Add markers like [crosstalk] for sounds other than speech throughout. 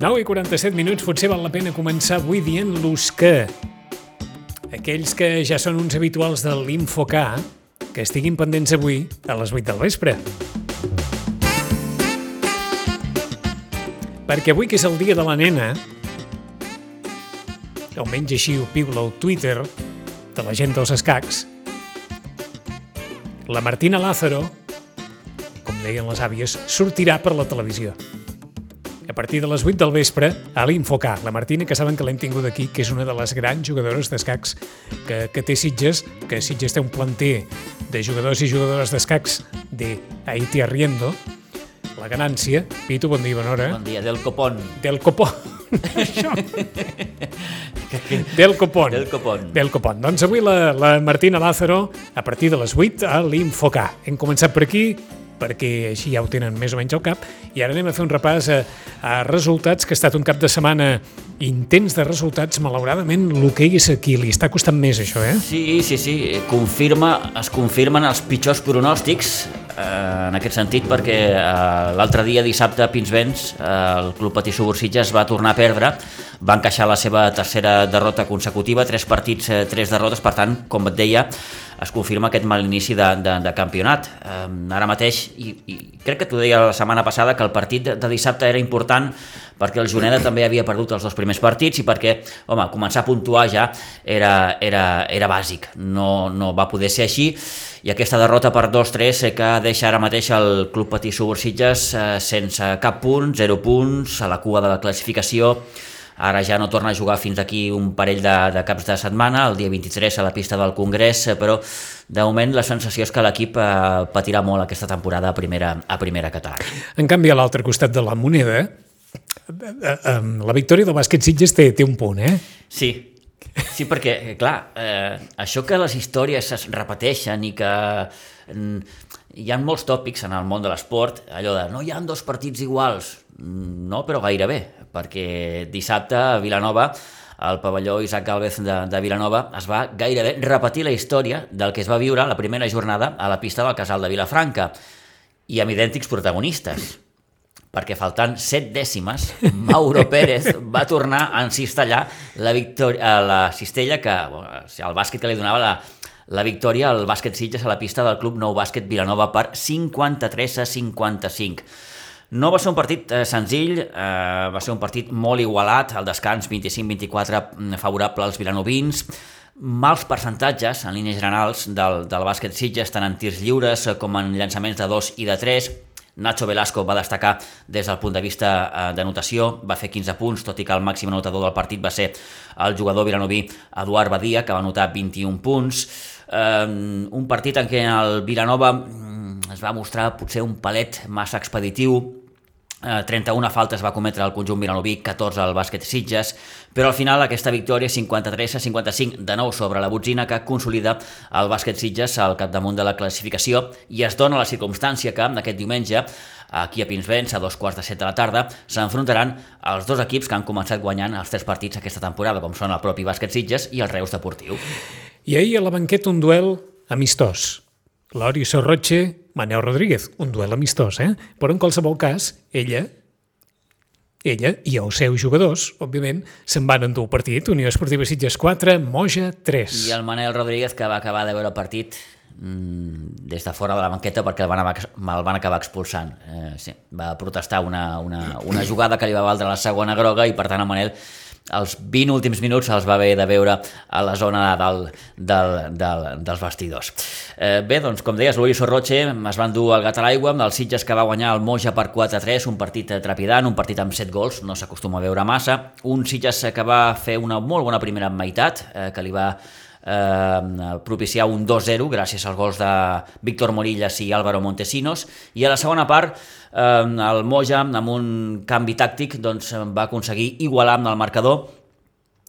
9 i 47 minuts, potser val la pena començar avui dient-los que aquells que ja són uns habituals de l'InfoK, que estiguin pendents avui a les 8 del vespre. Perquè avui, que és el dia de la nena, almenys així ho piula el Twitter de la gent dels escacs, la Martina Lázaro, com deien les àvies, sortirà per la televisió. A partir de les 8 del vespre, a l'Infocar. La Martina, que saben que l'hem tingut aquí, que és una de les grans jugadores d'escacs que, que té Sitges, que Sitges té un planter de jugadors i jugadores d'escacs de Haití Arriendo, la ganància. Pitu, bon dia, bona hora. Bon dia, del copón. Del copón. [laughs] Del copón. Del copón. Del copón. Doncs avui la, la Martina Lázaro, a partir de les 8, a l'Infocar. Hem començat per aquí, perquè així ja ho tenen més o menys al cap, i ara anem a fer un repàs a, a resultats, que ha estat un cap de setmana intens de resultats, malauradament l'hoquei és aquí, li està costant més això, eh? Sí, sí, sí, confirma, es confirmen els pitjors pronòstics eh, en aquest sentit perquè eh, l'altre dia, dissabte, a Pinsbens, eh, el Club Patí Subursitges va tornar a perdre, va encaixar la seva tercera derrota consecutiva, tres partits, eh, tres derrotes, per tant, com et deia, es confirma aquest mal inici de, de, de campionat. Eh, ara mateix, i, i crec que t'ho deia la setmana passada, que el partit de, de dissabte era important perquè el Juneda també havia perdut els dos primers partits i perquè, home, començar a puntuar ja era, era, era bàsic. No, no va poder ser així i aquesta derrota per 2-3 que deixa ara mateix el Club Patí Subursitges eh, sense cap punt, 0 punts, a la cua de la classificació, Ara ja no torna a jugar fins aquí un parell de, de caps de setmana, el dia 23 a la pista del Congrés, però de moment la sensació és que l'equip eh, patirà molt aquesta temporada a primera, a primera catalana. En canvi, a l'altre costat de la moneda, la victòria del bàsquet Sitges té, té un punt, eh? Sí, sí perquè, clar, eh, això que les històries es repeteixen i que mm, hi ha molts tòpics en el món de l'esport, allò de no hi han dos partits iguals, no, però gairebé, perquè dissabte a Vilanova al pavelló Isaac Galvez de, de Vilanova es va gairebé repetir la història del que es va viure la primera jornada a la pista del casal de Vilafranca i amb idèntics protagonistes perquè faltant set dècimes, [laughs] Mauro Pérez va tornar a encistellar la, victòria, la cistella que, el bàsquet que li donava la, la victòria al bàsquet Sitges a la pista del Club Nou Bàsquet Vilanova per 53 a 55. No va ser un partit eh, senzill, eh, va ser un partit molt igualat, al descans 25-24 mm, favorable als vilanovins, mals percentatges en línies generals del, del bàsquet Sitges, tant en tirs lliures com en llançaments de 2 i de 3, Nacho Velasco va destacar des del punt de vista eh, d'anotació, va fer 15 punts, tot i que el màxim anotador del partit va ser el jugador vilanoví Eduard Badia, que va anotar 21 punts. Eh, un partit en què el Vilanova mm, es va mostrar potser un palet massa expeditiu, 31 eh, faltes va cometre el conjunt vilanoví, 14 al bàsquet Sitges, però al final aquesta victòria 53 a 55 de nou sobre la botzina que consolida el bàsquet Sitges al capdamunt de la classificació i es dona la circumstància que aquest diumenge aquí a Pinsbens, a dos quarts de set de la tarda, s'enfrontaran els dos equips que han començat guanyant els tres partits aquesta temporada, com són el propi bàsquet Sitges i el Reus Deportiu. I ahir a la banqueta un duel amistós. Lori Sorroche Manel Rodríguez, un duel amistós, eh? Però en qualsevol cas, ella ella i els seus jugadors, òbviament, se'n van endur el partit. Unió Esportiva Sitges 4, Moja 3. I el Manel Rodríguez, que va acabar de veure el partit mmm, des de fora de la banqueta perquè el van, el van acabar expulsant. Eh, sí, va protestar una, una, una jugada que li va valdre la segona groga i, per tant, el Manel els 20 últims minuts els va haver de veure a la zona del, del, del, dels vestidors. Eh, bé, doncs, com deies, l'Uri Sorroche es van dur el gat a l'aigua amb els Sitges que va guanyar el Moja per 4-3, un partit trepidant, un partit amb 7 gols, no s'acostuma a veure massa, un Sitges que va fer una molt bona primera meitat, eh, que li va eh, propiciar un 2-0 gràcies als gols de Víctor Morillas i Álvaro Montesinos. I a la segona part eh, el Moja amb un canvi tàctic doncs, va aconseguir igualar amb el marcador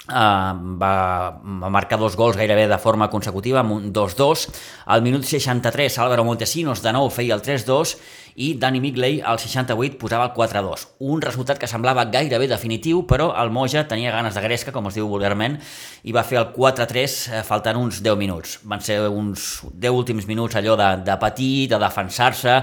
Uh, va, marcar dos gols gairebé de forma consecutiva amb un 2-2 al minut 63 Álvaro Montesinos de nou feia el 3-2 i Danny Migley al 68 posava el 4-2. Un resultat que semblava gairebé definitiu, però el Moja tenia ganes de gresca, com es diu vulgarment, i va fer el 4-3 eh, faltant uns 10 minuts. Van ser uns 10 últims minuts allò de, de patir, de defensar-se,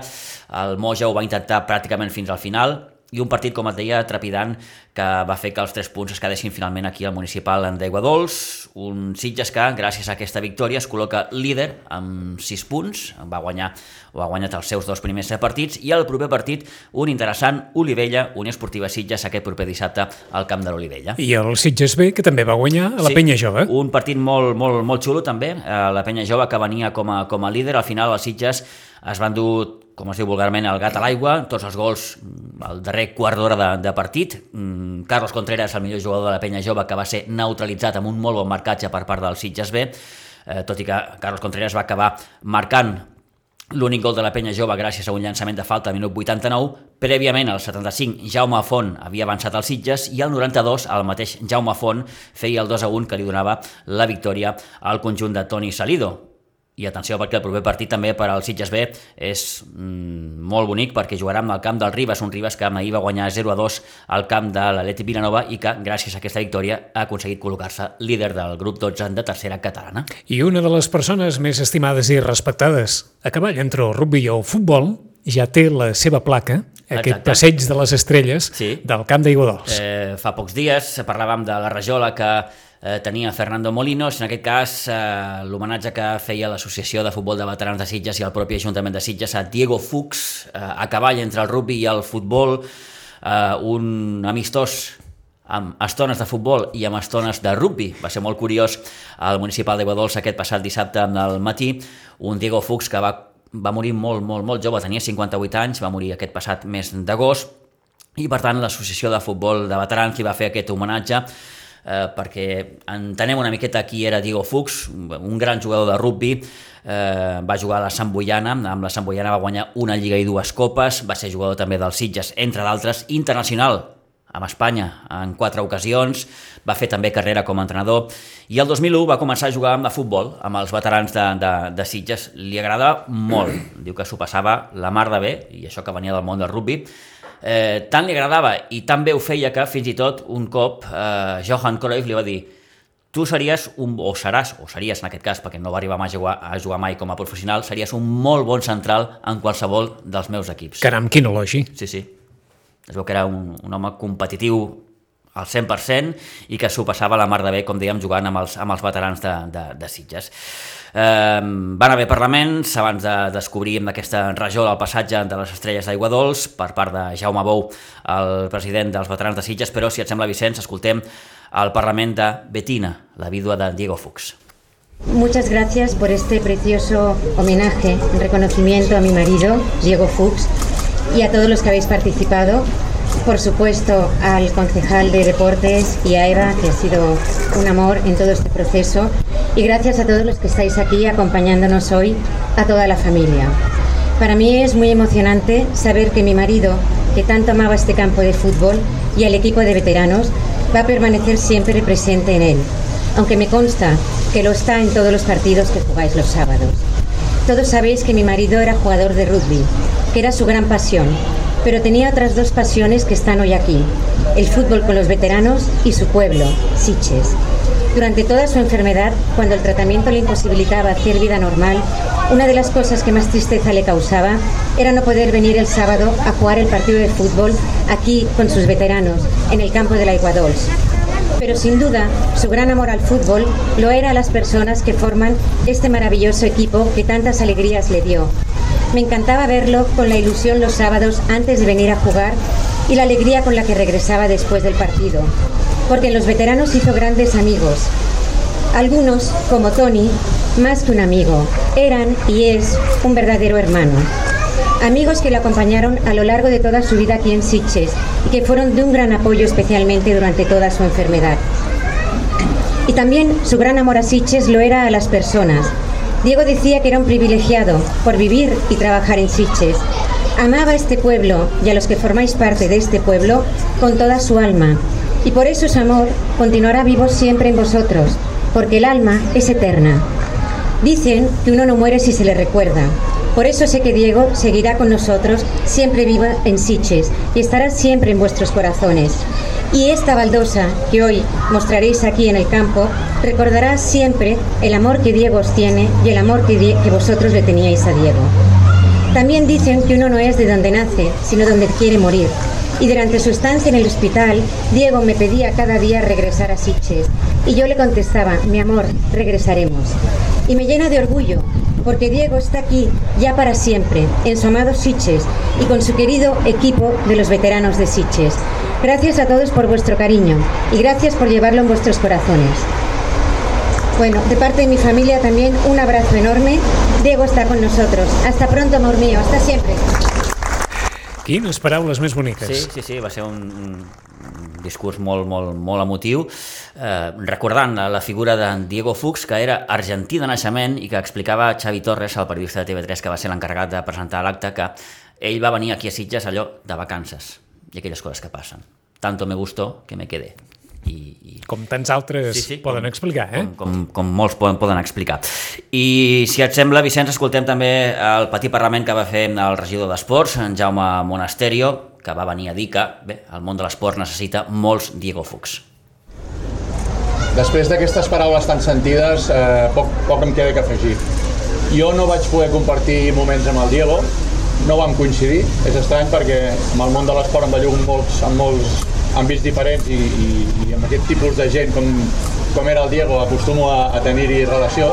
el Moja ho va intentar pràcticament fins al final, i un partit, com et deia, trepidant, que va fer que els tres punts es quedessin finalment aquí al municipal d'Aigua Dols, un Sitges que, gràcies a aquesta victòria, es col·loca líder amb sis punts, va guanyar o ha guanyat els seus dos primers partits, i el proper partit, un interessant, Olivella, Unió Esportiva Sitges, aquest proper dissabte al camp de l'Olivella. I el Sitges B, que també va guanyar a la sí, Penya Jove. un partit molt, molt, molt xulo també, eh, la Penya Jove que venia com a, com a líder, al final els Sitges es van dur com es diu vulgarment, el gat a l'aigua, tots els gols al darrer quart d'hora de, de partit. Mm, Carlos Contreras, el millor jugador de la penya jove, que va ser neutralitzat amb un molt bon marcatge per part del Sitges B, eh, tot i que Carlos Contreras va acabar marcant l'únic gol de la penya jove gràcies a un llançament de falta al minut 89. Prèviament, al 75, Jaume Font havia avançat als Sitges i al 92, el mateix Jaume Font feia el 2 a 1 que li donava la victòria al conjunt de Toni Salido i atenció perquè el proper partit també per al Sitges B és mm, molt bonic perquè jugarà amb el camp del Ribas, un Ribas que ahir va guanyar 0 a 2 al camp de l'Atleti Vilanova i que gràcies a aquesta victòria ha aconseguit col·locar-se líder del grup 12 de tercera catalana. I una de les persones més estimades i respectades a cavall entre el rugby i el futbol ja té la seva placa, aquest Exacte. passeig de les estrelles Sí. del camp d'Aigua Dols. Eh, fa pocs dies parlàvem de la rajola que eh, tenia Fernando Molinos, en aquest cas eh, l'homenatge que feia l'Associació de Futbol de Veterans de Sitges i el propi Ajuntament de Sitges a Diego Fuchs, eh, a cavall entre el rugby i el futbol, eh, un amistós amb estones de futbol i amb estones de rugby. Va ser molt curiós al municipal de Guadols aquest passat dissabte al matí, un Diego Fuchs que va, va morir molt, molt, molt jove, tenia 58 anys, va morir aquest passat mes d'agost, i per tant l'associació de futbol de veterans li va fer aquest homenatge eh, perquè entenem una miqueta qui era Diego Fuchs, un gran jugador de rugby, eh, va jugar a la Sant Boiana, amb la Sant Boiana va guanyar una lliga i dues copes, va ser jugador també dels Sitges, entre d'altres, internacional amb Espanya en quatre ocasions, va fer també carrera com a entrenador. I el 2001 va començar a jugar amb de futbol amb els veterans de, de, de Sitges. Li agrada molt, diu que s'ho passava la mar de bé, i això que venia del món del rugby, eh, tant li agradava i tan bé ho feia que fins i tot un cop eh, Johan Cruyff li va dir tu series un, o seràs, o series en aquest cas, perquè no va arribar mai a jugar, a jugar mai com a professional, series un molt bon central en qualsevol dels meus equips. Caram, quin elogi. Sí, sí. Es veu que era un, un home competitiu al 100% i que s'ho passava la mar de bé, com dèiem, jugant amb els, amb els veterans de, de, de Sitges. Eh, van haver parlaments abans de descobrir amb aquesta rajola el passatge de les estrelles d'aigua dolç per part de Jaume Bou, el president dels veterans de Sitges, però si et sembla, Vicenç, escoltem el Parlament de Betina, la vídua de Diego Fuchs. Muchas gracias por este precioso homenaje, en reconocimiento a mi marido, Diego Fuchs, y a todos los que habéis participado. Por supuesto, al concejal de deportes y a Eva, que ha sido un amor en todo este proceso. Y gracias a todos los que estáis aquí acompañándonos hoy, a toda la familia. Para mí es muy emocionante saber que mi marido, que tanto amaba este campo de fútbol y al equipo de veteranos, va a permanecer siempre presente en él, aunque me consta que lo está en todos los partidos que jugáis los sábados. Todos sabéis que mi marido era jugador de rugby, que era su gran pasión, pero tenía otras dos pasiones que están hoy aquí, el fútbol con los veteranos y su pueblo, Siches. Durante toda su enfermedad, cuando el tratamiento le imposibilitaba hacer vida normal, una de las cosas que más tristeza le causaba era no poder venir el sábado a jugar el partido de fútbol aquí con sus veteranos, en el campo de la Iguadols. Pero sin duda, su gran amor al fútbol lo era a las personas que forman este maravilloso equipo que tantas alegrías le dio. Me encantaba verlo con la ilusión los sábados antes de venir a jugar y la alegría con la que regresaba después del partido. Porque en los veteranos hizo grandes amigos. Algunos, como Tony, más que un amigo, eran y es un verdadero hermano. Amigos que lo acompañaron a lo largo de toda su vida aquí en Sitges y que fueron de un gran apoyo especialmente durante toda su enfermedad. Y también su gran amor a Sitges lo era a las personas. Diego decía que era un privilegiado por vivir y trabajar en Sitges. Amaba este pueblo y a los que formáis parte de este pueblo con toda su alma. Y por eso su amor continuará vivo siempre en vosotros, porque el alma es eterna. Dicen que uno no muere si se le recuerda. Por eso sé que Diego seguirá con nosotros, siempre viva en Siches, y estará siempre en vuestros corazones. Y esta baldosa que hoy mostraréis aquí en el campo recordará siempre el amor que Diego os tiene y el amor que, vosotros le teníais a Diego. También dicen que uno no es de donde nace, sino donde quiere morir. Y durante su estancia en el hospital, Diego me pedía cada día regresar a Sitges. Y yo le contestaba, mi amor, regresaremos. Y me llena de orgullo, porque Diego está aquí ya para siempre, en su amado Sitges y con su querido equipo de los veteranos de Sitges. Gracias a todos por vuestro cariño y gracias por llevarlo en vuestros corazones. Bueno, de parte de mi familia también un abrazo enorme. Diego está con nosotros. Hasta pronto, amor mío. Hasta siempre. Quines paraules més boniques. Sí, sí, sí, va ser un, un discurs molt, molt, molt emotiu, eh, recordant la figura de Diego Fuchs, que era argentí de naixement i que explicava a Xavi Torres, el periodista de TV3, que va ser l'encarregat de presentar l'acte, que ell va venir aquí a Sitges allò de vacances i aquelles coses que passen. Tanto me gustó que me quedé. I, i Com tants altres Sí, sí, poden com- explicar, eh? com, com, com molts poden, poden explicar. I si et sembla, Vicenç, escoltem també el petit parlament que va fer el regidor d'Esports, en Jaume Monasterio, que va venir a dir que bé, el món de l'esport necessita molts Diego Fuchs. Després d'aquestes paraules tan sentides, eh, poc, poc em queda que afegir. Jo no vaig poder compartir moments amb el Diego, no vam coincidir, és estrany perquè amb el món de l'esport em bellugo molts, en molts àmbits diferents i, i, i amb aquest tipus de gent com, com era el Diego acostumo a, a tenir-hi relació.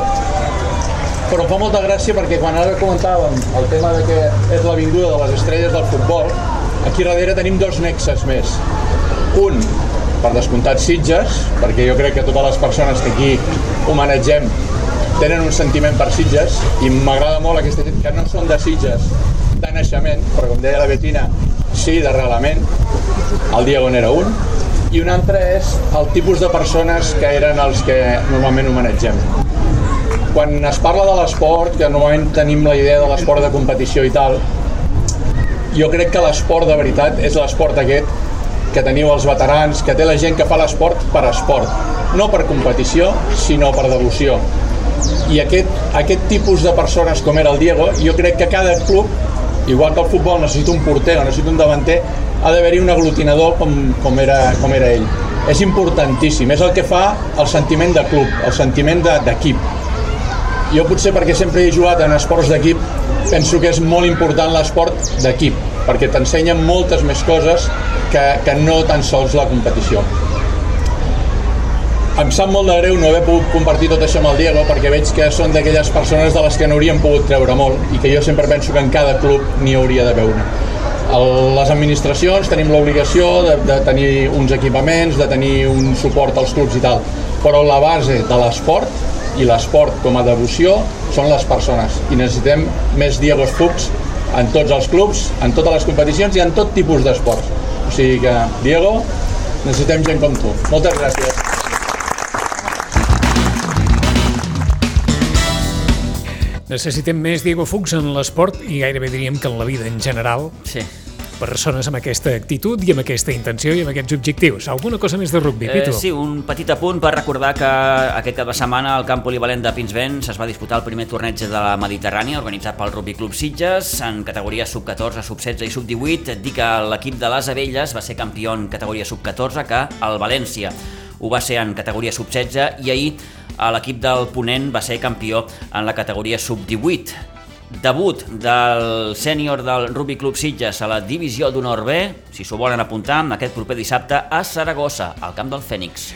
Però fa molta gràcia perquè quan ara comentàvem el tema de que és l'avinguda de les estrelles del futbol, aquí darrere tenim dos nexes més. Un, per descomptat Sitges, perquè jo crec que totes les persones que aquí homenatgem tenen un sentiment per Sitges i m'agrada molt aquesta gent que no són de Sitges de naixement, però com deia la Betina, sí d'arrelament, el Diego n'era un, i un altre és el tipus de persones que eren els que normalment homenatgem. Quan es parla de l'esport, que normalment tenim la idea de l'esport de competició i tal, jo crec que l'esport de veritat és l'esport aquest que teniu els veterans, que té la gent que fa l'esport per esport, no per competició, sinó per devoció. I aquest, aquest tipus de persones com era el Diego, jo crec que cada club, igual que el futbol necessita un porter o necessita un davanter, ha d'haver-hi un aglutinador com, com, era, com era ell. És importantíssim, és el que fa el sentiment de club, el sentiment de- d'equip. Jo potser perquè sempre he jugat en esports d'equip, penso que és molt important l'esport d'equip, perquè t'ensenya moltes més coses que, que no tan sols la competició. Em sap molt de greu no haver pogut compartir tot això amb el Diego perquè veig que són d'aquelles persones de les que n'hauríem pogut treure molt i que jo sempre penso que en cada club n'hi hauria d'haver una. Les administracions tenim l'obligació de, de tenir uns equipaments, de tenir un suport als clubs i tal, però la base de l'esport i l'esport com a devoció són les persones i necessitem més Diegos Fuchs en tots els clubs, en totes les competicions i en tot tipus d'esports. O sigui que, Diego, necessitem gent com tu. Moltes gràcies. Necessitem més Diego Fuchs en l'esport i gairebé diríem que en la vida en general, Sí. persones amb aquesta actitud i amb aquesta intenció i amb aquests objectius. Alguna cosa més de rugby, Eh, Pitu? sí, un petit apunt per recordar que aquest cap de setmana al camp polivalent de Pinsbens es va disputar el primer torneig de la Mediterrània organitzat pel Rugby Club Sitges en categories sub-14, sub-16 i sub-18. Dir que l'equip de les Abelles va ser campió en categoria sub-14 que el València ho va ser en categoria sub-16 i ahir l'equip del Ponent va ser campió en la categoria sub-18. Debut del sènior del Rugby Club Sitges a la divisió d'honor B, si s'ho volen apuntar, aquest proper dissabte a Saragossa, al camp del Fènix.